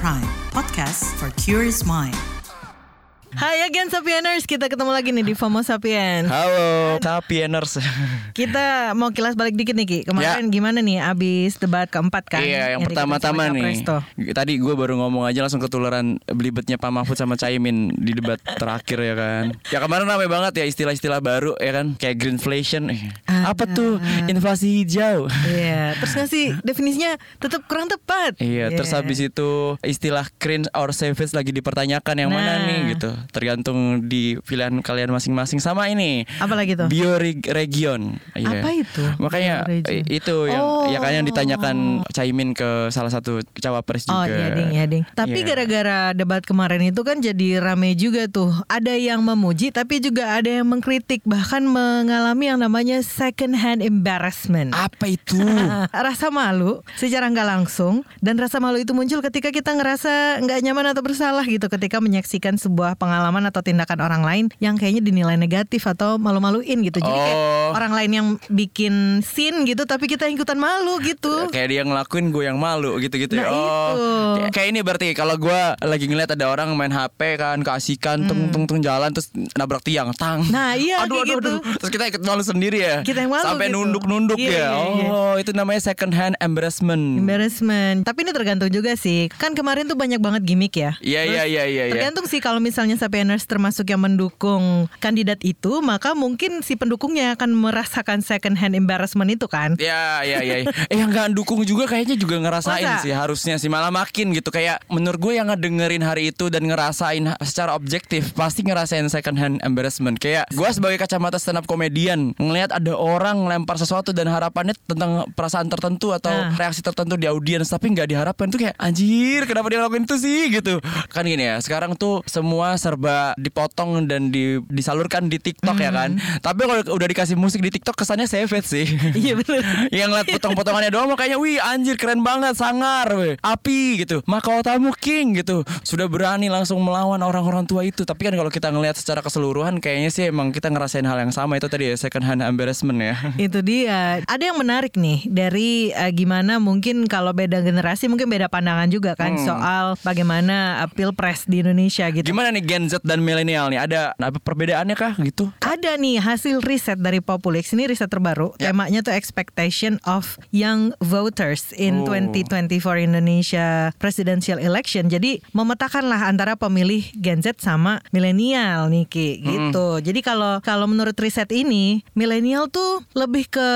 Prime, podcast for curious mind. Hai again Sapieners, kita ketemu lagi nih di FOMO Sapien. Halo, Sapieners. Kita mau kilas balik dikit nih Ki. Kemarin gimana nih abis debat keempat kan? iya, yang, pertama-tama nih. Tadi gue baru ngomong aja langsung ketularan belibetnya Pak Mahfud sama Caimin di debat terakhir ya kan. Ya kemarin ramai banget ya istilah-istilah baru ya kan, kayak greenflation. Eh, apa tuh inflasi hijau? Iya, terus ngasih definisinya tetap kurang tepat. Iya, terus habis itu istilah cringe or savage lagi dipertanyakan yang mana Nah. nih gitu. Tergantung di pilihan kalian masing-masing sama ini. Apa lagi tuh? Bioregion. Iya. Apa itu? Makanya Bioregion. itu yang Oh. ya kan yang ditanyakan Caimin ke salah satu cawapres Oh juga. iya ding ya ding. Tapi Iya. gara-gara debat kemarin itu kan jadi rame juga tuh. Ada yang memuji tapi juga ada yang mengkritik bahkan mengalami yang namanya second hand embarrassment. Apa itu? rasa malu secara nggak langsung dan rasa malu itu muncul ketika kita ngerasa nggak nyaman atau bersalah gitu ketika menyaksikan sebuah pengalaman atau tindakan orang lain yang kayaknya dinilai negatif atau malu-maluin gitu. Jadi kayak Oh. orang lain yang bikin scene gitu tapi kita ikutan malu gitu. kayak dia ngelakuin gue yang malu gitu-gitu Nah, ya. Oh. itu. Kayak- Kayak ini berarti kalau gue lagi ngeliat ada orang main HP kan keasikan tung tung tung jalan terus nabrak tiang tang. Nah, iya, aduh, kayak aduh, gitu. aduh. Terus kita ikut malu sendiri ya. Kita yang malu Sampai gitu. nunduk-nunduk Iya, ya. iya, iya. Oh, itu namanya second hand embarrassment. Embarrassment. Tapi ini tergantung juga sih. Kan kemarin tuh banyak banget gimmick ya. Iya, iya, iya, iya, iya. Tergantung sih kalau misalnya Sapieners termasuk yang mendukung kandidat itu, maka mungkin si pendukungnya akan merasakan second hand embarrassment itu kan. Ya, ya, ya. Eh yang nggak dukung juga kayaknya juga ngerasain Masa? sih harusnya sih malah makin gitu kayak menurut gue yang ngedengerin hari itu dan ngerasain secara objektif pasti ngerasain second hand embarrassment. Kayak gue sebagai kacamata stand up komedian ngelihat ada orang ngelempar sesuatu dan harapannya tentang perasaan tertentu atau Nah. reaksi tertentu di audiens tapi nggak diharapkan tuh kayak anjir kenapa dia ngelakuin itu sih gitu. Kan gini ya sekarang tuh semua serba dipotong dan di- disalurkan di TikTok ya kan. Tapi kalau udah dikasih musik di TikTok kesannya savage sih. Iya bener. yang ngeliat potong-potongannya doang makanya wih anjir keren banget sangar weh api gitu mahkotamu king gitu sudah berani langsung melawan orang-orang tua itu tapi kan kalau kita ngelihat secara keseluruhan kayaknya sih emang kita ngerasain hal yang sama itu tadi ya second hand embarrassment ya Itu dia. Ada yang menarik nih dari eh, gimana mungkin kalau beda generasi mungkin beda pandangan juga kan soal bagaimana eh, pilpres di Indonesia gitu. gimana nih Gen Z dan milenial nih ada apa perbedaannya kah gitu Ada nih hasil riset dari Populix ini riset terbaru. Ya. Temanya tuh expectation of young voters in Oh. 2024 Indonesia presidential election. Jadi memetakan lah antara pemilih Gen Z sama milenial nih Ki gitu. Jadi kalau kalau menurut riset ini milenial tuh lebih ke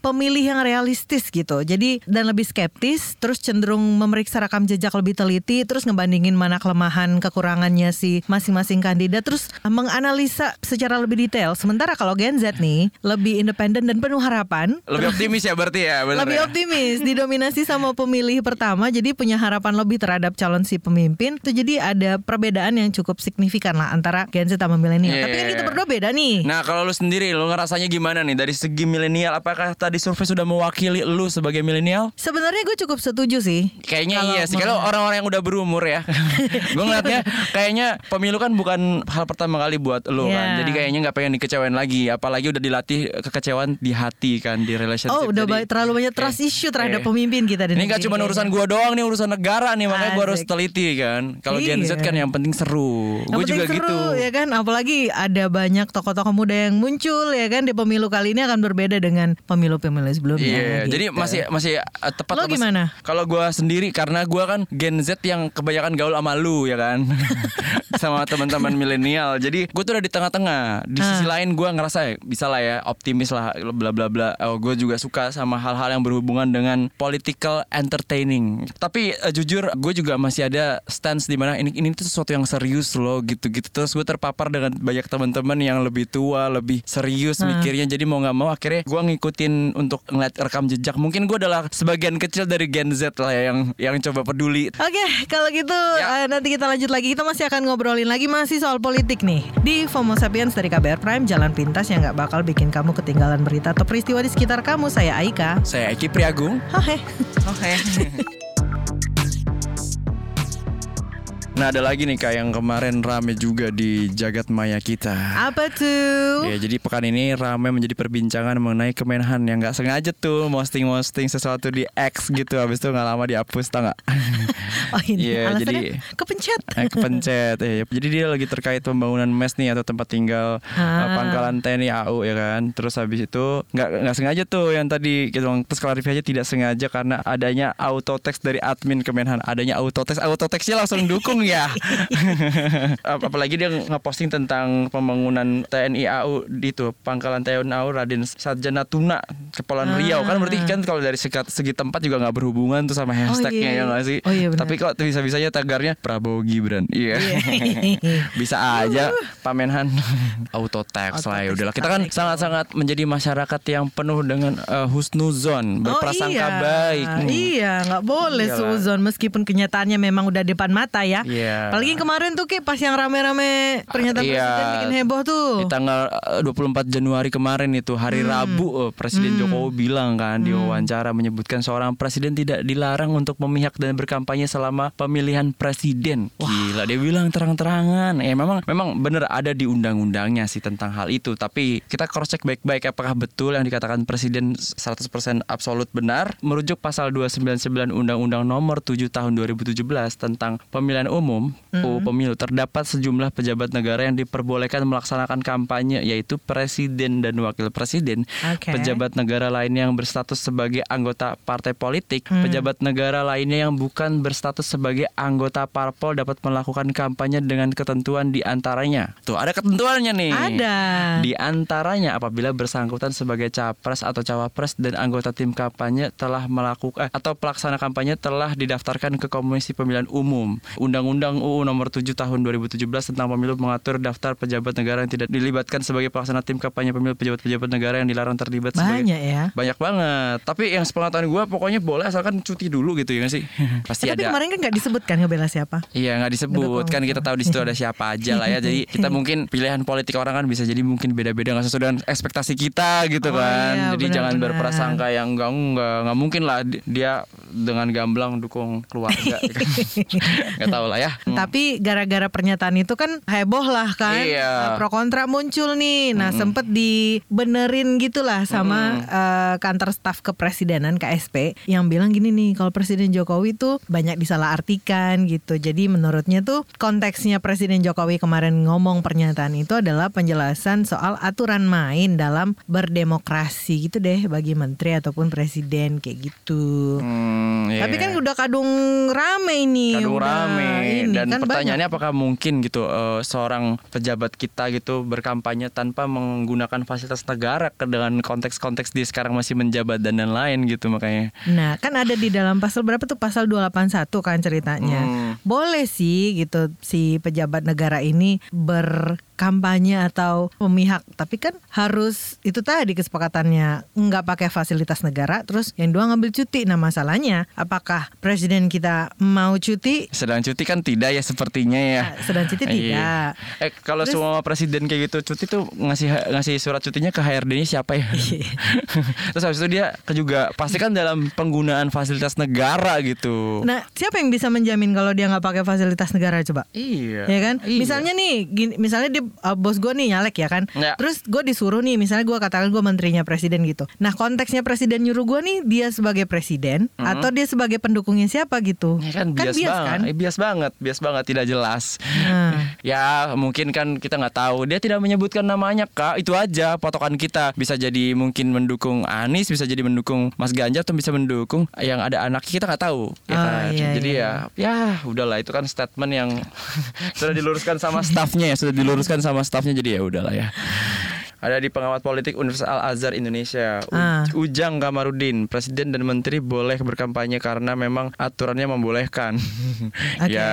pemilih yang realistis gitu. Jadi dan lebih skeptis terus cenderung memeriksa rekam jejak lebih teliti terus ngebandingin mana kelemahan kekurangannya si masing-masing kandidat terus menganalisa secara lebih detail. Sementara kalau Gen Z nih lebih independen dan penuh harapan. lebih optimis ya berarti ya bener Lebih ya? optimis, didominasi sama pemilih pertama, jadi punya harapan lebih terhadap calon si pemimpin. Itu jadi ada perbedaan yang cukup signifikan lah antara Gen Z sama milenial. Iya, Tapi kan kita iya. berdua beda nih. Nah kalau lu sendiri lu ngerasanya gimana nih dari segi milenial apakah tadi survei sudah mewakili lu sebagai milenial Sebenarnya gue cukup setuju sih. Kayaknya iya sih Kalau orang-orang yang udah berumur ya Gue ngeliatnya Kayaknya pemilu kan bukan hal pertama kali buat lo Iya. kan Jadi kayaknya nggak pengen dikecewain lagi Apalagi udah dilatih kekecewaan di hati kan Di relationship Oh udah Jadi, terlalu banyak trust eh, issue terhadap eh. pemimpin kita Ini gak cuma urusan gua doang nih Urusan negara nih Makanya gue harus Asik. teliti kan Kalau Gen Z Iya. kan yang penting seru Gue juga seru, gitu ya kan apalagi ada banyak tokoh-tokoh muda yang muncul ya kan di pemilu kali ini akan berbeda dengan pemilu-pemilu sebelumnya Iya, gitu. jadi masih masih uh, tepat Lo gimana? Kalau gua sendiri karena gua kan Gen Z yang kebanyakan gaul sama lu ya kan. sama teman-teman milenial. Jadi gue tuh udah di tengah-tengah. Di sisi Ah. lain gua ngerasa ya, bisa lah ya optimis lah bla bla bla. Oh, gue juga suka sama hal-hal yang berhubungan dengan political entertaining. Tapi uh, jujur gue juga masih ada stance di mana ini ini tuh sesuatu yang serius loh gitu-gitu. Terus gue terpapar dengan banyak teman-teman yang lebih tua, lebih serius Ah. mikirnya. Jadi mau nggak mau akhirnya gue ngikutin untuk ngeliat rekam jejak. Mungkin gue adalah sebagian kecil dari Gen Z lah ya, yang yang coba peduli. Oke, kalau gitu Ya. eh, nanti kita lanjut lagi. Kita masih akan ngobrolin lagi masih soal politik nih di FOMO Sapiens dari KBR Prime, jalan pintas yang nggak bakal bikin kamu ketinggalan berita atau peristiwa di sekitar kamu. Saya Aika. Saya Eki Priagung. Hai. Oke. Nah ada lagi nih kak yang kemarin rame juga di jagat maya kita. Apa tuh? Ya jadi pekan ini rame menjadi perbincangan mengenai Kemenhan yang nggak sengaja tuh posting-posting sesuatu di X gitu habis itu nggak lama dihapus tau nggak? Oh ini alasannya jadi- kepencet. Eh, kepencet ya. Jadi dia lagi terkait pembangunan mes nih atau tempat tinggal Ah. eh, pangkalan TNI AU ya kan. Terus habis itu nggak nggak sengaja tuh yang tadi gitu terus klarifikasi tidak sengaja karena adanya auto text dari admin Kemenhan. Adanya auto text, auto textnya langsung dukung ya. Ap- Apalagi dia ngeposting tentang pembangunan TNI AU di itu pangkalan TNI AU Raden Sarjana Tuna Kepulauan Riau kan berarti kan kalau dari segi, segi tempat juga nggak berhubungan tuh sama hashtagnya iya. ya nggak sih. Oh iya, benar. Tapi kok bisa-bisanya tagarnya Prabowo Gibran. Iya. Iya. Bisa aja Pak Menhan auto text lah ya udahlah. Kita kan sangat-sangat menjadi masyarakat yang penuh dengan uh, husnuzon, berprasangka oh, iya. baik. Hmm. Iya, nggak boleh Iyalah. suzon meskipun kenyataannya memang udah depan mata ya. Iya. Apalagi kemarin tuh Ki pas yang rame-rame pernyataan Iya. presiden bikin heboh tuh. Di tanggal uh, 24 Januari kemarin itu hari Hmm. Rabu uh, Presiden Jokowi bilang kan di wawancara menyebutkan seorang presiden tidak dilarang untuk memihak dan berkampanye selama pemilihan presiden. Gila dia bilang terang-terangan. Eh memang memang bener ada di undang-undangnya sih tentang hal itu, tapi kita cross check baik-baik apakah betul yang dikatakan presiden 100% absolut benar merujuk pasal 299 Undang-Undang Nomor 7 Tahun 2017 tentang pemilihan umum UU Pemilu terdapat sejumlah pejabat negara yang diperbolehkan melaksanakan kampanye yaitu presiden dan wakil presiden, Oke. pejabat negara lainnya yang berstatus sebagai anggota partai politik, pejabat negara lainnya yang bukan berstatus sebagai anggota parpol dapat melakukan kampanye dengan ketentuan di antaranya. Tuh, ada ketentuannya nih. Ada. Di antaranya apabila bersangkutan sebagai capres atau cawapres dan anggota tim kampanye telah melakukan eh, atau pelaksana kampanye telah didaftarkan ke Komisi Pemilihan Umum. Undang-Undang UU Nomor 7 Tahun 2017 tentang Pemilu mengatur daftar pejabat negara yang tidak dilibatkan sebagai pelaksana tim kampanye pemilu pejabat-pejabat negara yang dilarang terlibat sebagai Banyak ya. banyak banget. Tapi yang sepengetahuan gue pokoknya boleh asalkan cuti dulu gitu ya sih? Pasti Eh, Tapi ada. kemarin kan nggak disebutkan ngebela siapa. Iya nggak disebut kan kita tahu di situ ada siapa aja lah ya. Jadi kita mungkin pilihan politik orang kan bisa jadi mungkin beda-beda nggak sesuai dengan ekspektasi kita gitu Oh, kan. iya, jadi jangan benar-benar. berprasangka yang enggak enggak nggak mungkin lah di- dia dengan gamblang dukung keluarga. Nggak tahu lah ya. Hmm. Tapi gara-gara pernyataan itu kan heboh lah kan. Iya. Nah, Pro kontra muncul nih. Nah, sempet dibenerin gitulah sama eh, kantor staf kepresidenan KSP yang bilang gini nih, kalau Presiden Jokowi tuh banyak disalahartikan gitu. Jadi menurutnya tuh konteksnya Presiden Jokowi kemarin ngomong pernyataan itu adalah penjelasan soal aturan main dalam berdemokrasi gitu deh bagi menteri ataupun presiden kayak gitu. Hmm, iya. Tapi kan udah kadung rame ini. kadung udah rame ini, dan kan pertanyaannya banyak. apakah mungkin gitu eh, seorang pejabat kita gitu berkampanye tanpa menggunakan fasilitas negara ke dengan konteks-konteks dia sekarang masih menjabat dan lain-lain gitu makanya Nah, kan ada di dalam pasal berapa tuh pasal 281 kan ceritanya. Hmm. Boleh sih gitu si pejabat negara ini berkampanye atau memihak, tapi kan harus itu tadi kesepakatannya nggak pakai fasilitas negara, terus yang dua ngambil cuti. Nah, masalahnya apakah presiden kita mau cuti? sedang cuti kan tidak ya sepertinya ya Nah, sedang cuti Iya. tidak. eh kalau Terus- semua presiden kayak gitu cuti tuh ngasih ngasih surat cutinya ke HRD-nya siapa ya Iya. terus habis itu dia ke juga pasti kan dalam penggunaan fasilitas negara gitu Nah, siapa yang bisa menjamin kalau dia nggak pakai fasilitas negara coba? iya ya kan Iya. misalnya nih gini, misalnya dia uh, bos gue nih nyalek ya kan Ya. terus gue disuruh nih misalnya gue katakan gue menterinya presiden gitu nah konteksnya presiden nyuruh gue nih dia sebagai presiden atau dia sebagai pendukungnya siapa gitu Ya kan bias, banget, kan Eh, bias banget, bias banget, tidak jelas. Nah. ya mungkin kan kita nggak tahu. Dia tidak menyebutkan namanya kak, itu aja patokan kita. Bisa jadi mungkin mendukung Anies, bisa jadi mendukung Mas Ganjar, atau bisa mendukung yang ada anak kita nggak tahu. Ya Oh, kan? iya, jadi iya. ya, ya udahlah itu kan statement yang sudah diluruskan sama staffnya ya, sudah diluruskan sama staffnya. Jadi ya udahlah ya. Ada di pengamat politik Universitas Al Azhar Indonesia, U- Ah. Ujang Kamarudin, presiden dan menteri boleh berkampanye karena memang aturannya membolehkan. Oke. ya,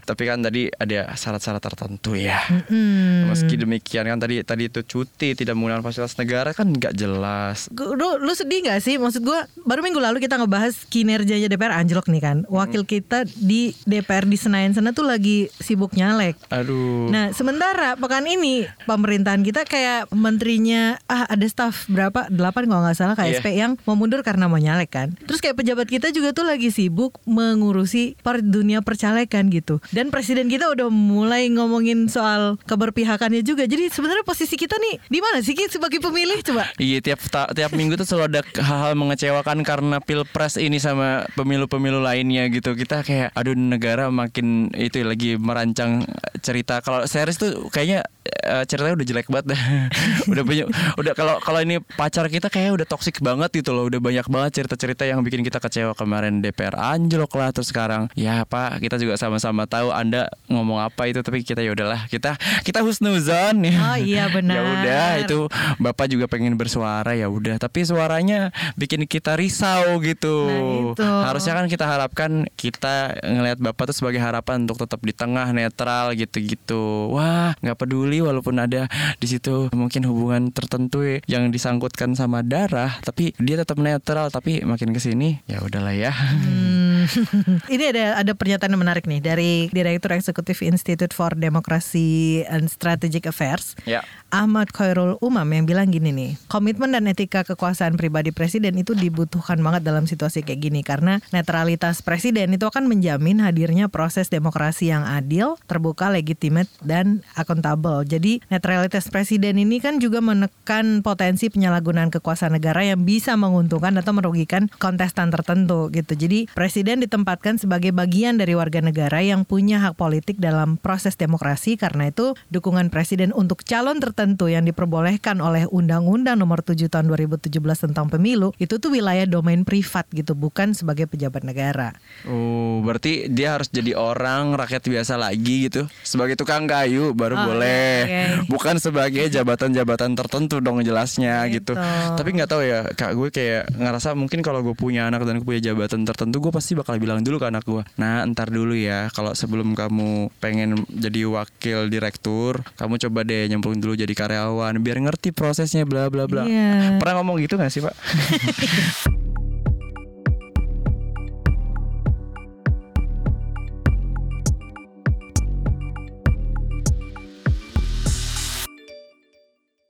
tapi kan tadi ada syarat-syarat tertentu ya. Hmm. Meski demikian kan tadi tadi itu cuti tidak menggunakan fasilitas negara kan nggak jelas. Lu, lu sedih gak sih? Maksud gue baru minggu lalu kita ngebahas kinerjanya DPR anjlok nih kan. Wakil kita di DPR di Senayan sana tuh lagi sibuk nyalek. Aduh. Nah, sementara pekan ini pemerintahan kita kayak menterinya ah ada staff berapa delapan kalau nggak salah KSP yang mau mundur karena mau nyalek kan. Terus kayak pejabat kita juga tuh lagi sibuk mengurusi per dunia percalekan gitu. Dan presiden kita udah mulai ngomongin soal keberpihakannya juga. Jadi sebenarnya posisi kita nih di mana sih Ki sebagai pemilih coba? Iya tiap ta- tiap minggu tuh selalu ada hal-hal mengecewakan karena pilpres ini sama pemilu-pemilu lainnya gitu. Kita kayak aduh negara makin itu lagi merancang cerita. Kalau series tuh kayaknya eh, ceritanya udah jelek banget dah. udah banyak udah kalau kalau ini pacar kita kayak udah toksik banget gitu loh. Udah banyak banget cerita-cerita yang bikin kita kecewa kemarin DPR anjlok lah terus sekarang ya Pak kita juga sama-sama tahu Anda ngomong apa itu tapi kita ya udahlah kita kita husnuzon ya. Oh iya benar. Ya udah itu Bapak juga pengen bersuara ya udah tapi suaranya bikin kita risau gitu. Nah, itu. Harusnya kan kita harapkan kita ngelihat Bapak tuh sebagai harapan untuk tetap di tengah netral gitu-gitu. Wah, nggak peduli walaupun ada di situ mungkin hubungan tertentu yang disangkutkan sama darah tapi dia tetap netral tapi makin ke sini ya udahlah ya. Hmm. Ini ada ada pernyataan yang menarik nih dari Direktur Eksekutif Institute for Democracy and Strategic Affairs. Ya. Ahmad Khairul Umam yang bilang gini nih, komitmen dan etika kekuasaan pribadi presiden itu dibutuhkan banget dalam situasi kayak gini karena netralitas presiden itu akan menjamin hadirnya proses demokrasi yang adil, terbuka, legitimate dan akuntabel. Jadi netralitas presiden ini kan juga menekan potensi penyalahgunaan kekuasaan negara yang bisa menguntungkan atau merugikan kontestan tertentu gitu. Jadi presiden ditempatkan sebagai bagian dari warga negara yang punya hak politik dalam proses demokrasi karena itu dukungan presiden untuk calon tertentu yang diperbolehkan oleh Undang-Undang Nomor 7 Tahun 2017 tentang Pemilu itu tuh wilayah domain privat gitu, bukan sebagai pejabat negara. Oh, berarti dia harus jadi orang rakyat biasa lagi gitu. Sebagai tukang kayu baru Oh, boleh. oke. Bukan sebagai jabatan-jabatan tertentu dong jelasnya gitu. Gitu. Tapi nggak tahu ya, Kak gue kayak ngerasa mungkin kalau gue punya anak dan gue punya jabatan tertentu, gue pasti bakal bilang dulu ke anak gue. Nah, ntar dulu ya, kalau sebelum kamu pengen jadi wakil direktur, kamu coba deh nyemplung dulu jadi karyawan biar ngerti prosesnya bla bla bla. Iya. Pernah ngomong gitu gak sih, Pak?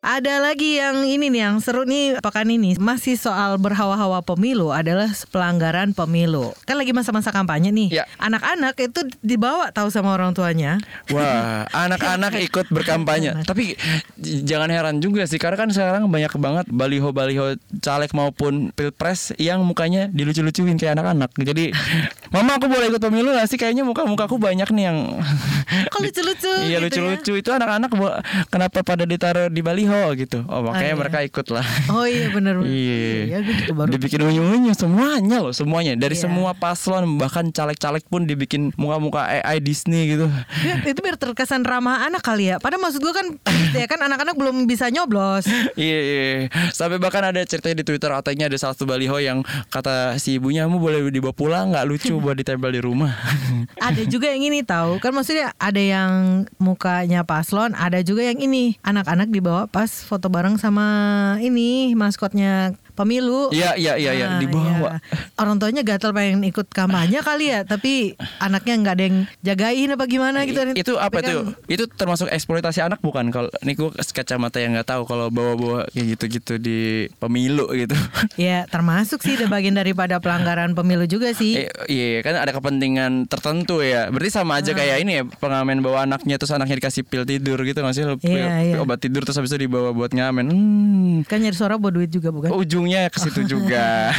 Ada lagi yang ini nih yang seru nih pekan ini masih soal berhawa-hawa pemilu adalah pelanggaran pemilu. Kan lagi masa-masa kampanye nih. Ya. Anak-anak itu dibawa tahu sama orang tuanya. Wah, anak-anak ikut berkampanye. Tapi jangan heran juga sih, karena kan sekarang banyak banget baliho-baliho caleg maupun pilpres yang mukanya dilucu-lucuin kayak anak-anak. Jadi, mama aku boleh ikut pemilu gak sih? Kayaknya muka-mukaku banyak nih yang Kok lucu-lucu Iya gitu ya? lucu-lucu itu anak-anak kenapa pada ditaruh di baliho gitu? Oh makanya iya. mereka ikut lah. Oh iya benar. Iya. Iya juga baru. Dibikin unyu-unyu semuanya loh, semuanya dari Iya. semua paslon bahkan caleg-caleg pun dibikin muka-muka AI Disney gitu. Ya, itu biar terkesan ramah anak kali ya. Padahal maksud gue kan ya kan anak-anak belum bisa nyoblos. Iya, iya. Sampai bahkan ada ceritanya di Twitter katanya ada satu baliho yang kata si ibunya kamu boleh dibawa pulang nggak lucu buat ditempel di rumah. Ada juga yang ini tahu kan maksudnya ada yang mukanya paslon, ada juga yang ini anak-anak dibawa pas foto bareng sama ini maskotnya pemilu. Iya, iya, iya, iya, Nah, dibawa. iya. Orang tuanya gatel pengen ikut kampanye kali ya, tapi anaknya nggak ada yang jagain apa gimana gitu. itu apa Tapi itu? kan- Itu termasuk eksploitasi anak bukan? Kalau ini gue kacamata yang nggak tahu kalau bawa-bawa kayak gitu-gitu di pemilu gitu. Ya termasuk sih, ada bagian daripada pelanggaran pemilu juga sih. Eh, iya kan ada kepentingan tertentu ya. Berarti sama aja kayak ini ya pengamen bawa anaknya terus anaknya dikasih pil tidur gitu nggak sih? Pil- Iya, iya. Obat tidur terus habis itu dibawa buat ngamen. Hmm. Kan nyari suara buat duit juga bukan? Ujungnya ke situ juga.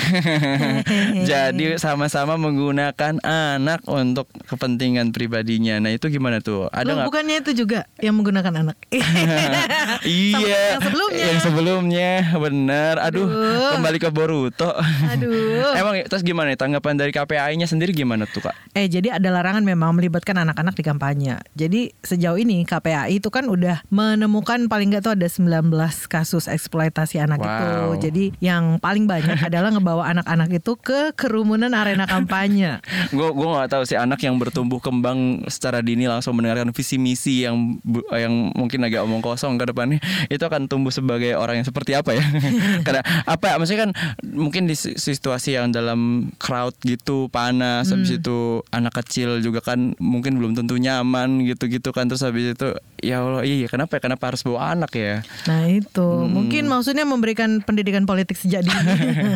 Jadi sama-sama menggunakan anak untuk kepentingan pribadinya. Nah itu gimana tuh? Ada Loh, nggak? bukannya itu juga yang menggunakan anak? iya. yang sebelumnya. Yang sebelumnya, bener. Aduh, Aduh. kembali ke Boruto. Aduh. Emang terus gimana nih tanggapan dari KPAI-nya sendiri gimana tuh kak? Eh jadi ada larangan memang melibatkan anak-anak di kampanye. Jadi sejauh ini KPAI itu kan udah menemukan paling nggak tuh ada 19 kasus eksploitasi anak Wow. itu. Jadi yang paling banyak adalah ngebawa anak-anak itu ke kerumunan arena kampanye. Gue gue nggak tahu sih anak yang bertumbuh kembang secara dini langsung mendengarkan visi misi yang bu- yang mungkin agak omong kosong ke depannya itu akan tumbuh sebagai orang yang seperti apa ya? Karena apa ya? Maksudnya kan mungkin di si- situasi yang dalam crowd gitu panas, habis itu anak kecil juga kan mungkin belum tentu nyaman gitu-gitu kan terus habis itu ya Allah iya kenapa ya kenapa harus bawa anak ya Nah itu Hmm. mungkin maksudnya memberikan pendidikan politik sejak dini.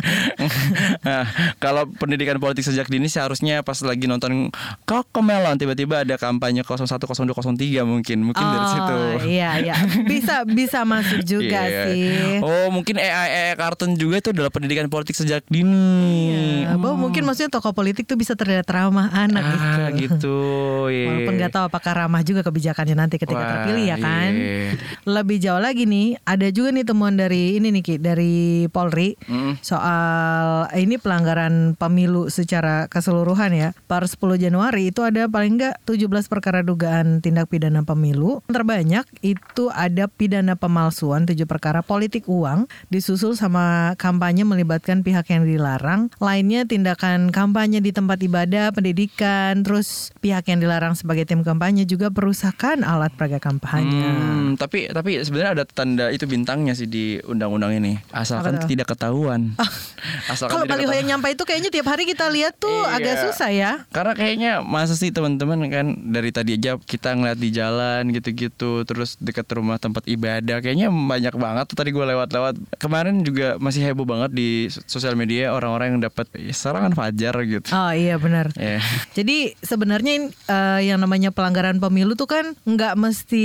nah, kalau pendidikan politik sejak dini seharusnya pas lagi nonton Kokomelon tiba-tiba ada kampanye 01 02 03 mungkin mungkin dari situ Iya iya bisa bisa masuk juga Iya. sih. Oh mungkin AI, AI kartun juga itu adalah pendidikan politik sejak dini. Ya, bahwa mungkin maksudnya tokoh politik tuh bisa terlihat ramah anak Ah gitu. gitu. iya. Walaupun nggak tahu apakah ramah juga kebijakannya nanti ketika Wah, terpilih ya kan. iya. Lebih jauh lagi nih, ada juga nih temuan dari ini nih Ki, dari Polri Mm. soal ini pelanggaran pemilu secara keseluruhan ya. Per 10 Januari itu ada paling nggak 17 perkara dugaan tindak pidana pemilu. Terbanyak itu ada pidana pemalsuan 7 perkara politik uang disusul sama kampanye melibatkan pihak yang dilarang. Lainnya tindakan kampanye di tempat ibadah, pendidikan, terus pihak yang dilarang sebagai tim kampanye juga perusakan alat peraga kampanye. Hmm, tapi tapi sebenarnya ada tanda itu bintangnya sih di undang-undang ini. Asalkan Apa tidak ketahuan. Asalkan Kalau baliho ketahuan. yang nyampe itu kayaknya tiap hari kita lihat tuh Iya. agak susah ya. Karena kayaknya masa sih teman-teman kan dari tadi aja kita ngeliat di jalan gitu-gitu terus dekat rumah tempat ibadah kayaknya banyak banget tuh tadi gue lewat-lewat kemarin juga masih heboh banget di sosial media orang-orang yang dapat ya, serangan fajar gitu. Oh iya benar. Ya. Jadi sebenarnya eh, yang namanya pelanggaran pemilu tuh kan nggak mesti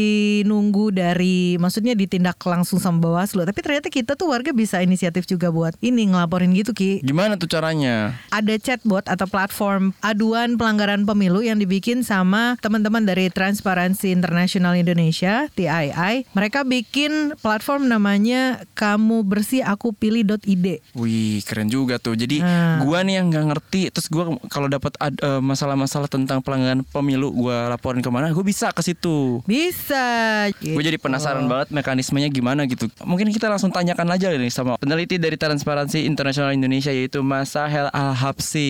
nunggu dari, maksudnya ditindak langsung sama Bawaslu. Tapi ternyata kita tuh warga bisa inisiatif juga buat ini ngelaporin gitu Ki. Gimana tuh caranya? Ada chatbot atau platform aduan pelanggaran pemilu yang dibikin sama teman-teman dari Transparansi International Indonesia (TII). Mereka bikin platform namanya kamu bersih aku pilih.id. Wih keren juga tuh. Jadi Nah. gua nih yang nggak ngerti, terus gua kalau dapat eh, masalah-masalah tentang pelanggaran pemilu, gua laporin ke mana? Gue bisa ke situ. Bisa. Gue jadi penasaran banget mekanismenya gimana gitu. Mungkin kita langsung tanyakan aja nih sama peneliti dari Transparansi Internasional Indonesia yaitu Mas Sahel Al-Habsi.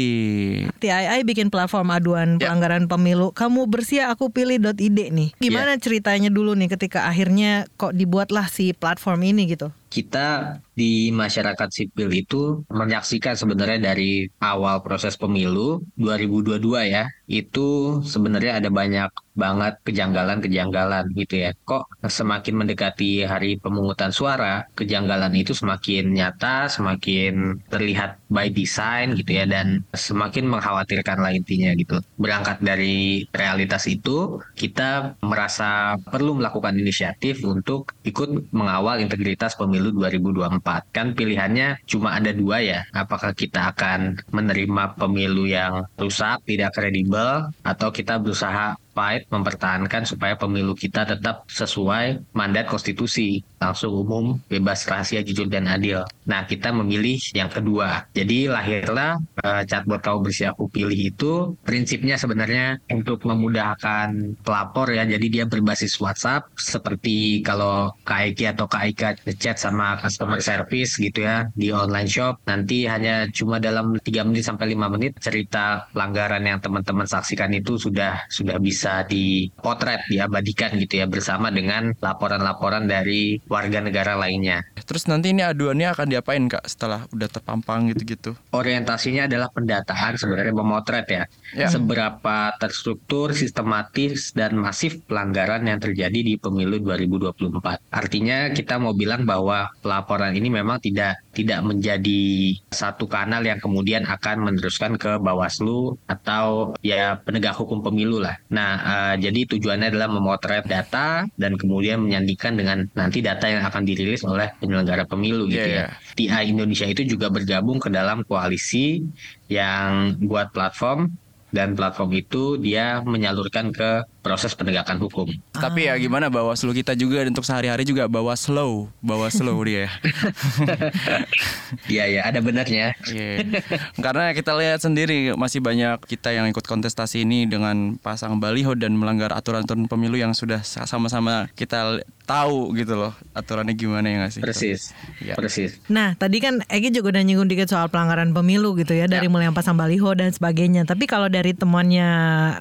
TII bikin platform aduan Ya. pelanggaran pemilu. Kamu bersih aku pilih.id nih. Gimana ceritanya dulu nih ketika akhirnya kok dibuatlah si platform ini gitu? Kita di masyarakat sipil itu menyaksikan sebenarnya dari awal proses pemilu 2022 ya itu sebenarnya ada banyak banget kejanggalan-kejanggalan gitu ya. Kok semakin mendekati hari pemungutan suara kejanggalan itu semakin nyata semakin terlihat by design gitu ya dan semakin mengkhawatirkan lah intinya gitu. Berangkat dari realitas itu kita merasa perlu melakukan inisiatif untuk ikut mengawal integritas pemilu 2024 kan pilihannya cuma ada dua ya. Apakah kita akan menerima pemilu yang rusak tidak kredibel atau kita berusaha fight mempertahankan supaya pemilu kita tetap sesuai mandat konstitusi langsung umum bebas rahasia jujur dan adil. Nah kita memilih yang kedua. Jadi lahirlah eh, chatbot kau bersih aku pilih itu prinsipnya sebenarnya untuk memudahkan pelapor ya. Jadi dia berbasis WhatsApp seperti kalau KIK atau KIK chat sama customer service gitu ya di online shop. Nanti hanya cuma dalam 3 menit sampai 5 menit cerita pelanggaran yang teman-teman saksikan itu sudah sudah bisa dipotret diabadikan gitu ya bersama dengan laporan-laporan dari warga negara lainnya Terus nanti ini aduannya akan diapain kak setelah udah terpampang gitu-gitu? orientasinya adalah pendataan sebenarnya memotret ya. Ya. Seberapa terstruktur, sistematis dan masif pelanggaran yang terjadi di pemilu 2024. Artinya kita mau bilang bahwa pelaporan ini memang tidak tidak menjadi satu kanal yang kemudian akan meneruskan ke Bawaslu atau ya penegak hukum pemilu lah. Nah, eh, jadi tujuannya adalah memotret data dan kemudian menyandikan dengan nanti data yang akan dirilis oleh penyelenggara pemilu gitu Iya, ya. TI Indonesia itu juga bergabung ke dalam koalisi yang buat platform dan platform itu dia menyalurkan ke proses penegakan hukum. Tapi ya gimana Bawaslu kita juga untuk sehari-hari juga bawa slow, bawa slow dia. Iya ya, ada benarnya. Iya. Karena kita lihat sendiri masih banyak kita yang ikut kontestasi ini dengan pasang baliho dan melanggar aturan-aturan pemilu yang sudah sama-sama kita tahu gitu loh aturannya gimana ya nggak sih? Persis. Iya. Persis. Nah, tadi kan Egi juga udah nyinggung dikit soal pelanggaran pemilu gitu ya, dari mulai yang pasang baliho dan sebagainya. Tapi kalau dari temuannya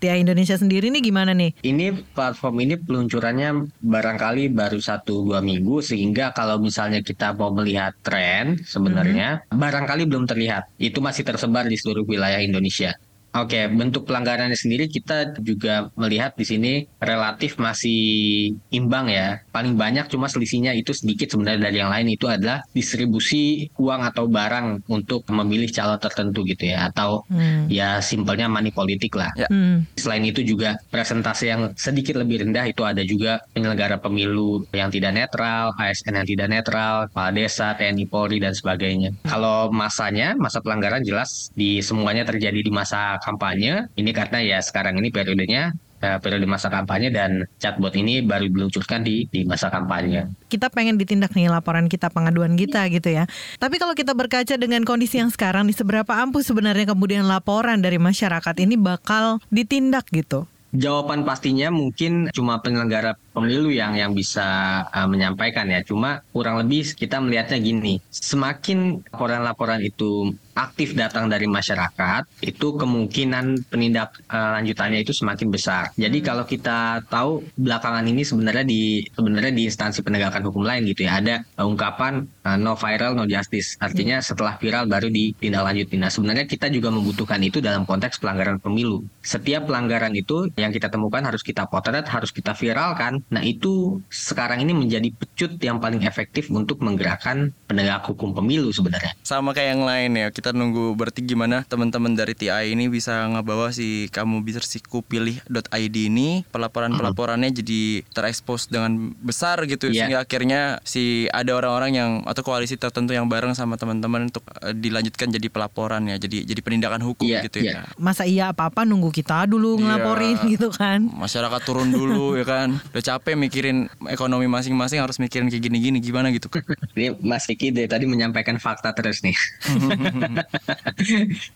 TII Indonesia sendiri nih gimana nih? Ini platform ini peluncurannya barangkali baru satu dua minggu sehingga kalau misalnya kita mau melihat tren sebenarnya barangkali belum terlihat. Itu masih tersebar di seluruh wilayah Indonesia. Oke, bentuk pelanggarannya sendiri kita juga melihat di sini relatif masih imbang ya. Paling banyak cuma selisihnya itu sedikit sebenarnya dari yang lain itu adalah distribusi uang atau barang untuk memilih calon tertentu gitu ya atau Hmm. ya simpelnya money politik lah. Ya. Hmm. Selain itu juga presentasi yang sedikit lebih rendah itu ada juga penyelenggara pemilu yang tidak netral, ASN yang tidak netral, kepala desa, TNI Polri dan sebagainya. Kalau masanya, masa pelanggaran jelas di semuanya terjadi di masa kampanye. Ini karena ya sekarang ini periodenya eh, periode masa kampanye dan chatbot ini baru diluncurkan di di masa kampanye. kita pengen ditindak nih laporan kita pengaduan kita gitu ya. Tapi kalau kita berkaca dengan kondisi yang sekarang nih seberapa ampuh sebenarnya kemudian laporan dari masyarakat ini bakal ditindak gitu. Jawaban pastinya mungkin cuma penyelenggara pemilu yang yang bisa uh, menyampaikan ya. Cuma kurang lebih kita melihatnya gini, semakin laporan-laporan itu aktif datang dari masyarakat, itu kemungkinan penindak uh, lanjutannya itu semakin besar. Jadi kalau kita tahu belakangan ini sebenarnya di sebenarnya di instansi penegakan hukum lain gitu ya ada uh, ungkapan uh, no viral no justice. Artinya setelah viral baru ditindaklanjuti. Nah, sebenarnya kita juga membutuhkan itu dalam konteks pelanggaran pemilu. Setiap pelanggaran itu yang kita temukan harus kita potret, harus kita viralkan. Nah, itu sekarang ini menjadi pecut yang paling efektif untuk menggerakkan penegak hukum pemilu sebenarnya. Sama kayak yang lain ya, kita nunggu berarti gimana teman-teman dari TI ini bisa ngebawa si kamu bisa siku pilih.id ini pelaporan-pelaporannya jadi terekspos dengan besar gitu Iya. sehingga akhirnya si ada orang-orang yang atau koalisi tertentu yang bareng sama teman-teman untuk eh, dilanjutkan jadi pelaporan ya, jadi jadi penindakan hukum Iya, gitu iya. ya. Masa iya apa-apa nunggu kita dulu Iya. ngelaporin gitu kan. Masyarakat turun dulu ya kan. Udah capek mikirin ekonomi masing-masing harus mikirin kayak gini-gini gimana gitu. Ini Mas Kiki dari tadi menyampaikan fakta terus nih.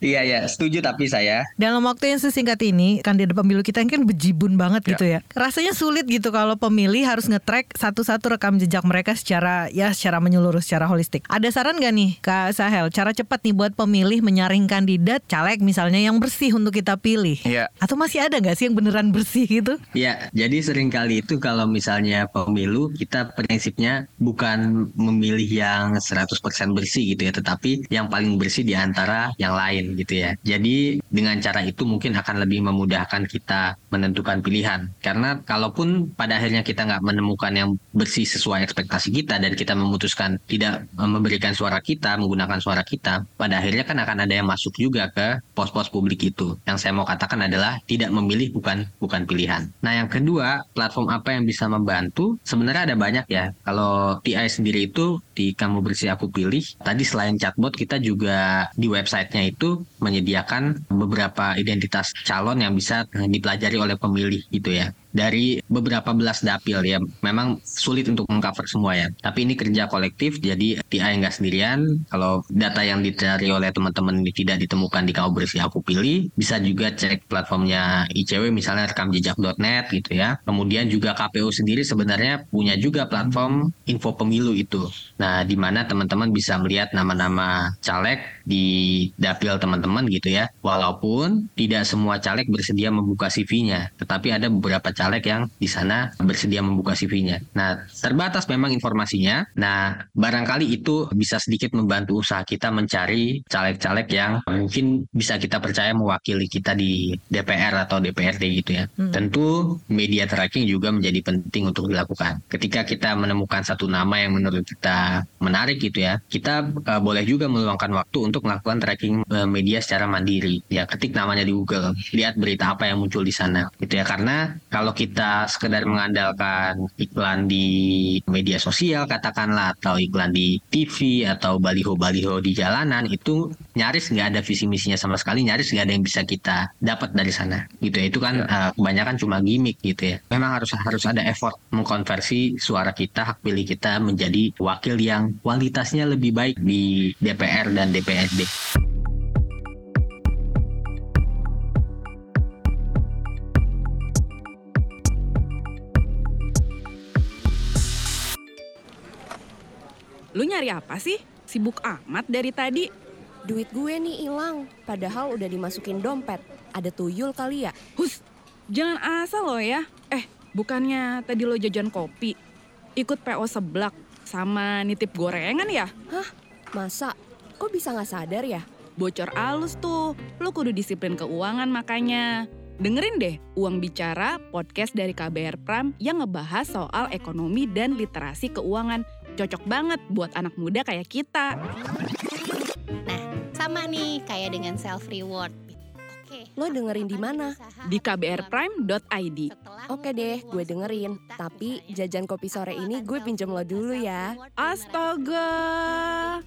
Iya ya, setuju tapi saya Dalam waktu yang sesingkat ini kandidat pemilu kita kan bejibun banget Ya. gitu ya. Rasanya sulit gitu kalau pemilih harus nge-track satu-satu rekam jejak mereka secara ya secara menyeluruh secara holistik. Ada saran gak nih Kak Sahel cara cepat nih buat pemilih menyaring kandidat caleg misalnya yang bersih untuk kita pilih? Iya. Atau masih ada nggak sih yang beneran bersih gitu? Ya, jadi sering kali itu kalau misalnya pemilu kita prinsipnya bukan memilih yang 100% bersih gitu ya, tetapi yang paling bersih di antara yang lain gitu ya. Jadi dengan cara itu mungkin akan lebih memudahkan kita menentukan pilihan. Karena kalaupun pada akhirnya kita nggak menemukan yang bersih sesuai ekspektasi kita dan kita memutuskan tidak eh, memberikan suara kita, menggunakan suara kita, pada akhirnya kan akan ada yang masuk juga ke pos-pos publik itu. Yang saya mau katakan adalah tidak memilih bukan bukan pilihan. Nah, yang kedua, platform apa yang bisa membantu? Sebenarnya ada banyak ya. Kalau TI sendiri itu di Kamu Bersih Aku Pilih, tadi selain chatbot kita juga di websitenya itu menyediakan beberapa identitas calon yang bisa dipelajari oleh pemilih gitu ya dari beberapa belas dapil ya. Memang sulit untuk mengcover semua ya. Tapi ini kerja kolektif jadi TI nggak sendirian. Kalau data yang dicari oleh teman-teman tidak ditemukan di kau bersih aku pilih. Bisa juga cek platformnya ICW misalnya rekamjejak.net gitu ya. Kemudian juga KPU sendiri sebenarnya punya juga platform info pemilu itu. Nah di mana teman-teman bisa melihat nama-nama caleg di dapil teman-teman gitu ya walaupun tidak semua caleg bersedia membuka CV-nya tetapi ada beberapa caleg yang di sana bersedia membuka CV-nya. Nah, terbatas memang informasinya. Nah, barangkali itu bisa sedikit membantu usaha kita mencari caleg-caleg yang mungkin bisa kita percaya mewakili kita di DPR atau DPRD gitu ya. Hmm. Tentu media tracking juga menjadi penting untuk dilakukan. Ketika kita menemukan satu nama yang menurut kita menarik gitu ya, kita eh, boleh juga meluangkan waktu untuk melakukan tracking eh, media secara mandiri. Ya, ketik namanya di Google, lihat berita apa yang muncul di sana gitu ya. Karena kalau kita sekedar mengandalkan iklan di media sosial katakanlah atau iklan di TV atau baliho-baliho di jalanan itu nyaris nggak ada visi misinya sama sekali nyaris nggak ada yang bisa kita dapat dari sana gitu ya itu kan eh, kebanyakan cuma gimmick gitu ya memang harus harus ada effort mengkonversi suara kita hak pilih kita menjadi wakil yang kualitasnya lebih baik di DPR dan DPRD. Lu nyari apa sih? Sibuk amat dari tadi. Duit gue nih hilang, padahal udah dimasukin dompet. Ada tuyul kali ya? Hus, jangan asal lo ya. Eh, bukannya tadi lo jajan kopi, ikut PO seblak, sama nitip gorengan ya? Hah? Masa? Kok bisa nggak sadar ya? Bocor alus tuh. Lu kudu disiplin keuangan makanya. Dengerin deh Uang Bicara, podcast dari KBR Prime yang ngebahas soal ekonomi dan literasi keuangan. Cocok banget buat anak muda kayak kita. Sama nih kayak dengan self reward. Oke. Lo dengerin di mana? Di kbrprime.id. Oke deh, gue dengerin. Tapi jajan kopi sore ini gue pinjem lo dulu ya. Astaga.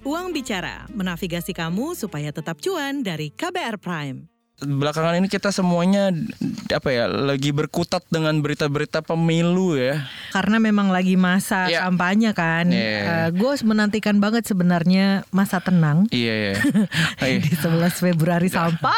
Uang Bicara, menavigasi kamu supaya tetap cuan dari KBR Prime. Belakangan ini kita semuanya apa ya lagi berkutat dengan berita-berita pemilu ya. Karena memang lagi masa Iya. kampanye kan. Iya. gue menantikan banget sebenarnya masa tenang Iya ya. Iya. di 11 Februari sampai.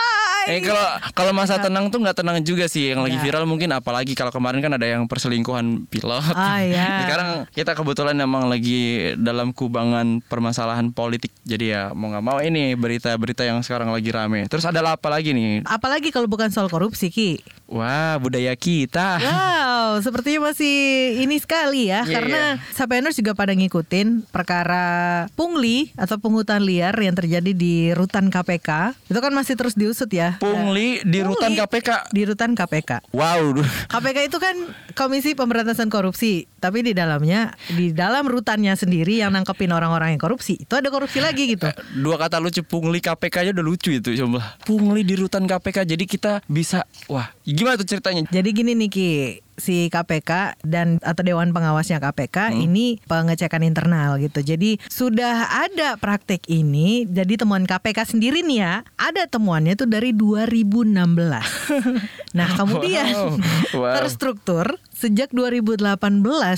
Eh kalau kalau masa tenang tuh nggak tenang juga sih. Yang lagi Nggak. viral mungkin apalagi kalau kemarin kan ada yang perselingkuhan pilot. Ah, iya. Sekarang kita kebetulan emang lagi dalam kubangan permasalahan politik. Jadi ya mau nggak mau ini berita-berita yang sekarang lagi rame. Terus ada apa lagi nih? Apalagi kalau bukan soal korupsi Ki. Wah budaya kita. Wow, sepertinya masih ini sekali ya, Iya, karena Sapeners juga pada ngikutin perkara pungli atau pungutan liar yang terjadi di rutan KPK. Itu kan masih terus diusut ya. Pungli di rutan Pungli KPK. Di rutan KPK. Wow. KPK itu kan Komisi Pemberantasan Korupsi, tapi di dalamnya di dalam rutannya sendiri yang nangkepin orang-orang yang korupsi, itu ada korupsi lagi gitu. Dua kata lucu pungli KPK aja udah lucu itu coba. Pungli di rutan KPK. Jadi kita bisa wah, gimana tuh ceritanya? Jadi gini nih Ki, si KPK dan atau Dewan Pengawasnya KPK ini pengecekan internal gitu. Jadi sudah ada praktek ini. Jadi temuan KPK sendiri nih ya, ada temuannya tuh dari 2016. nah kemudian Wow. Wow. terstruktur sejak 2018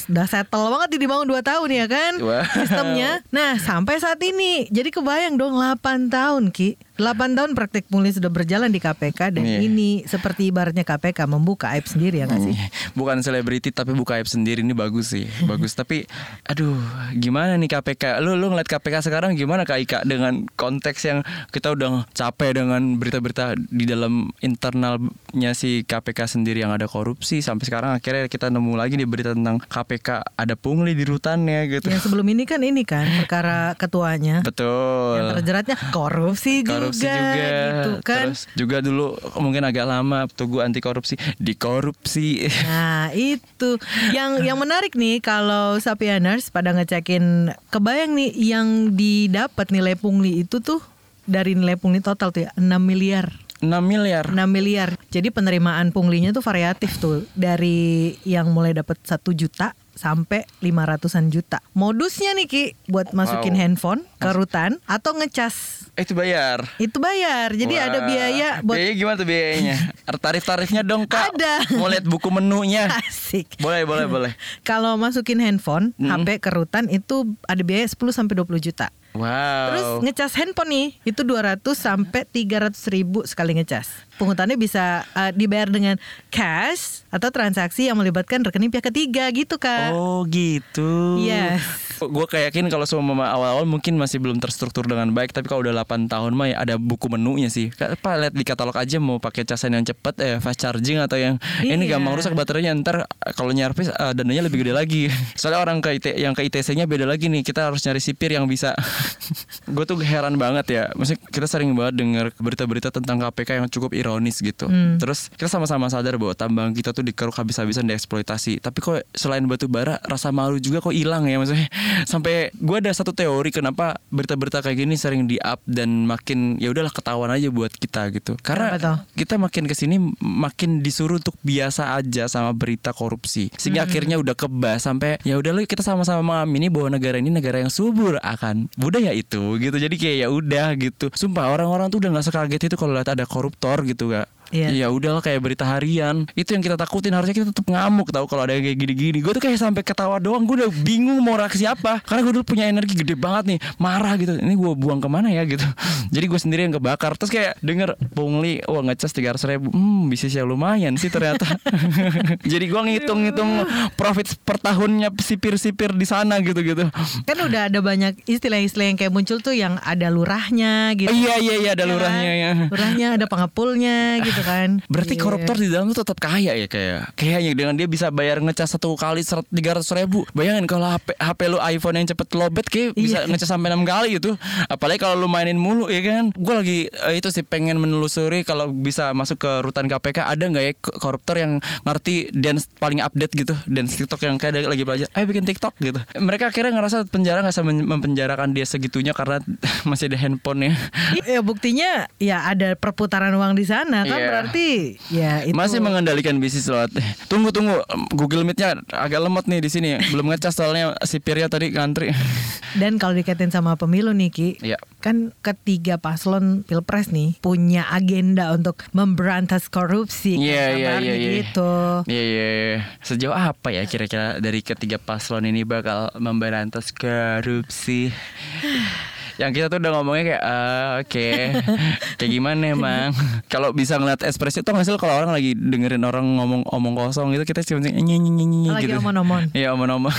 udah settle banget nih dibangun 2 tahun ya kan Wow. sistemnya. Nah sampai saat ini jadi kebayang dong 8 tahun Ki. 8 tahun praktek pungli sudah berjalan di KPK dan Iya. ini seperti ibaratnya KPK membuka aib sendiri ya nggak sih? Hmm, Bukan selebriti tapi buka aib sendiri ini bagus sih, bagus. Tapi, aduh, gimana nih KPK? Lu lu ngeliat KPK sekarang gimana Kak Ika dengan konteks yang kita udah capek dengan berita-berita di dalam internalnya si KPK sendiri yang ada korupsi sampai sekarang akhirnya kita nemu lagi nih berita tentang KPK ada pungli di rutannya gitu. Yang sebelum ini kan ini kan perkara ketuanya Betul. yang terjeratnya korupsi, korupsi juga, juga, gitu kan. terus juga dulu mungkin agak lama tugu anti korupsi dikorupsi Nah itu yang yang menarik nih kalau Sapieners pada ngecekin kebayang nih yang didapat nilai pungli itu tuh dari nilai pungli total tuh ya 6 miliar 6 miliar 6 miliar. Jadi penerimaan punglinya tuh variatif tuh dari yang mulai dapat satu juta sampai 500-an juta. Modusnya nih Ki buat masukin Wow. handphone ke rutan atau ngecas Eh, itu bayar itu bayar. Jadi ada Wah, biaya buat biaya gimana tuh biayanya tarif-tarifnya dong kak Ada. mau lihat buku menunya asik. boleh boleh boleh Kalau masukin handphone, Hmm. HP ke rutan itu ada biaya 10 sampai 20 juta. wow Terus ngecas handphone nih itu 200 sampai 300 ribu sekali ngecas. Pungutannya bisa uh, dibayar dengan cash atau transaksi yang melibatkan rekening pihak ketiga gitu kan. Oh gitu. Yes. Gue kayak yakin kalau semua awal-awal mungkin masih belum terstruktur dengan baik, tapi kalau udah 8 tahun mah ya ada buku menunya sih. Kayak Apa lihat di katalog aja mau pakai casan yang cepet, eh fast charging atau yang ini Iya. gampang rusak baterainya ntar kalau nyarpis eh, dananya lebih gede lagi. Soalnya orang ke IT, yang ke ITC-nya beda lagi nih. Kita harus nyari sipir yang bisa. Gue tuh heran banget ya. Maksudnya kita sering banget dengar berita-berita tentang KPK yang cukup ironis gitu. Terus kita sama-sama sadar bahwa tambang kita tuh dikeruk habis-habisan dieksploitasi. Tapi kok selain batu bara rasa malu juga kok hilang ya maksudnya. Sampai gue ada satu teori kenapa berita-berita kayak gini sering di up dan makin ya udahlah ketahuan aja buat kita gitu. Karena kita makin ke sini makin disuruh untuk biasa aja sama berita korupsi. Sehingga akhirnya udah kebas sampai ya udah kita sama-sama mengamini bahwa negara ini negara yang subur akan budaya itu gitu. Jadi kayak ya udah gitu. Sumpah orang-orang tuh udah nggak sekaget itu kalau lihat ada koruptor gitu gak. Iya. Ya udahlah kayak berita harian. Itu yang kita takutin harusnya kita tetap ngamuk tahu kalau ada yang kayak gini-gini. Gue tuh kayak sampai ketawa doang. Gue udah bingung mau reaksi apa. Karena gue dulu punya energi gede banget nih. Marah gitu. Ini gue buang ke mana ya gitu. Jadi gue sendiri yang kebakar. Terus kayak denger pungli. Wah ngecas 300 ribu. Hmm bisnisnya lumayan sih ternyata. Jadi gue ngitung-ngitung profit per tahunnya sipir-sipir di sana gitu-gitu. Kan udah ada banyak istilah-istilah yang kayak muncul tuh yang ada lurahnya gitu. Iya iya iya ada Ya kan? lurahnya ya. Lurahnya ada pengepulnya gitu kan. Berarti Iya. koruptor di dalam tuh tetap kaya ya kayak kayaknya dengan dia bisa bayar ngecas satu kali tiga ratus ribu. Bayangin kalau HP HP lu iPhone yang cepet lobet kayak bisa Iya. ngecas sampai enam kali gitu. Apalagi kalau lu mainin mulu ya kan. Gue lagi eh, itu sih pengen menelusuri kalau bisa masuk ke rutan KPK ada nggak ya ko- koruptor yang ngerti dance paling update gitu dance TikTok yang kayak lagi belajar. Ayo bikin TikTok gitu. Mereka akhirnya ngerasa penjara nggak bisa men- mempenjarakan dia segitunya karena masih ada handphone ya. Ya buktinya ya ada perputaran uang di sana kan Iya. Berarti ya itu Masih mengendalikan bisnis lewat. Tunggu tunggu Google Meet-nya agak lemot nih di sini. Belum ngecas soalnya si Pirya tadi ngantri. dan kalau dikaitin sama pemilu nih Ki, Iya. kan ketiga paslon pilpres nih punya agenda untuk memberantas korupsi kan, Iya iya iya iya. gitu. Iya iya. iya. Sejauh apa ya kira-kira dari ketiga paslon ini bakal memberantas korupsi? Yang kita tuh udah ngomongnya kayak ah, oke kayak gimana emang kalau bisa ngeliat ekspresi sih lo kalau orang lagi dengerin orang ngomong omong kosong gitu kita cuma nyanyi nyanyi Lagi gitu omon-omon. iya omon-omon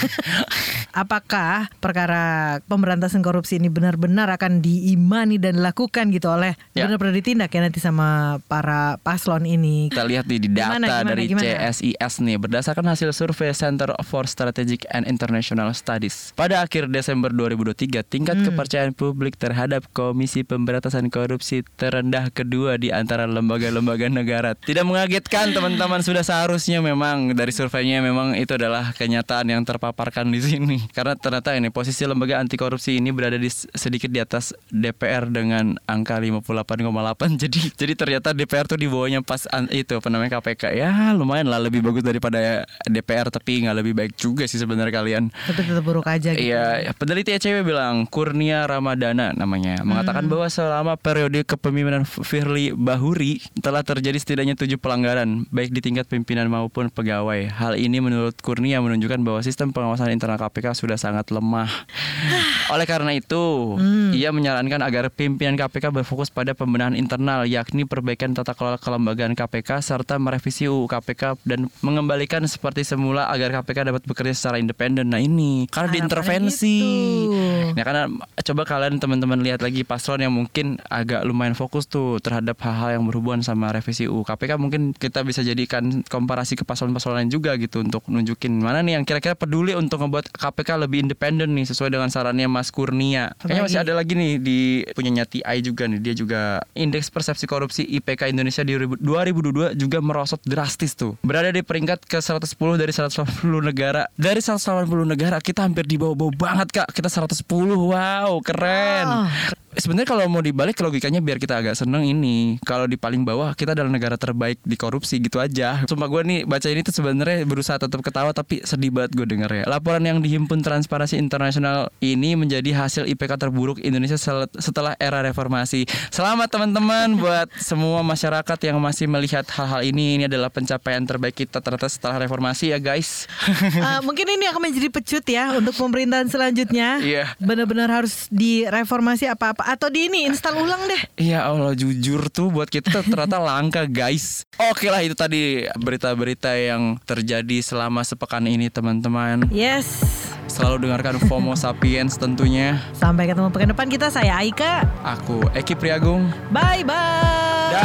Apakah perkara pemberantasan korupsi ini benar-benar akan diimani dan dilakukan gitu oleh Ya. benar-benar ditindak ya nanti sama para paslon ini? Kita lihat nih di data Gimana, gimana, dari gimana? CSIS nih berdasarkan hasil survei Center for Strategic and International Studies. Pada akhir Desember 2023, tingkat Hmm. kepercayaan publik terhadap Komisi Pemberantasan Korupsi terendah kedua di antara lembaga-lembaga negara. Tidak mengagetkan teman-teman sudah seharusnya memang dari surveinya memang itu adalah kenyataan yang terpaparkan di sini. Karena ternyata ini posisi lembaga anti korupsi ini berada di sedikit di atas DPR dengan angka 58,8. Jadi jadi ternyata DPR tuh di bawahnya pas an- itu apa namanya KPK. Ya lumayan lah lebih bagus daripada DPR tapi nggak lebih baik juga sih sebenarnya kalian. Tapi tetap buruk aja gitu. Iya, peneliti ECW bilang Kurnia Ramadana namanya mengatakan bahwa selama periode kepemimpinan Firly Bahuri telah terjadi setidaknya tujuh pelanggaran baik di tingkat pimpinan maupun pegawai. Hal ini menurut Kurnia menunjukkan bahwa sistem pengawasan internal KPK sudah sangat lemah. Oleh karena itu, ia menyarankan agar pimpinan KPK berfokus pada pembenahan internal yakni perbaikan tata kelola kelembagaan KPK serta merevisi UU KPK dan mengembalikan seperti semula agar KPK dapat bekerja secara independen. Nah ini karena Harapannya diintervensi. gitu. Nah karena coba kalian teman-teman lihat lagi paslon yang mungkin agak lumayan fokus tuh terhadap hal-hal yang berhubungan sama revisi UU KPK mungkin kita bisa jadikan komparasi ke paslon-paslon lain juga gitu untuk nunjukin mana nih yang kira-kira peduli untuk membuat KPK lebih independen nih sesuai dengan sarannya Mas Kurnia. Kayaknya masih ada lagi nih di punyanya TI juga nih dia juga indeks persepsi korupsi IPK Indonesia di 2022 juga merosot drastis tuh. Berada di peringkat ke 110 dari 180 negara. Dari 180 negara kita hampir di bawah-bawah banget Kak. Kita 110. Wow, keren. Oh. Sebenarnya kalau mau dibalik logikanya biar kita agak seneng ini. Kalau di paling bawah kita adalah negara terbaik di korupsi gitu aja. Sumpah gue nih baca ini tuh sebenarnya berusaha tetap ketawa tapi sedih banget gue denger ya. Laporan yang dihimpun Transparansi Internasional ini menjadi hasil IPK terburuk Indonesia setelah era reformasi. Selamat teman-teman buat semua masyarakat yang masih melihat hal-hal ini. Ini adalah pencapaian terbaik kita ternyata setelah reformasi ya guys. Eh, mungkin ini akan menjadi pecut ya untuk pemerintahan selanjutnya. Iya. Benar-benar harus direformasi apa-apa atau di ini install ulang deh. Ya Allah jujur tuh buat kita tuh ternyata langka guys. Oke lah itu tadi berita-berita yang terjadi selama sepekan ini teman-teman. Yes. Selalu dengarkan FOMO Sapiens tentunya. Sampai ketemu pekan depan kita saya Aika. Aku Eki Priagung. Bye bye.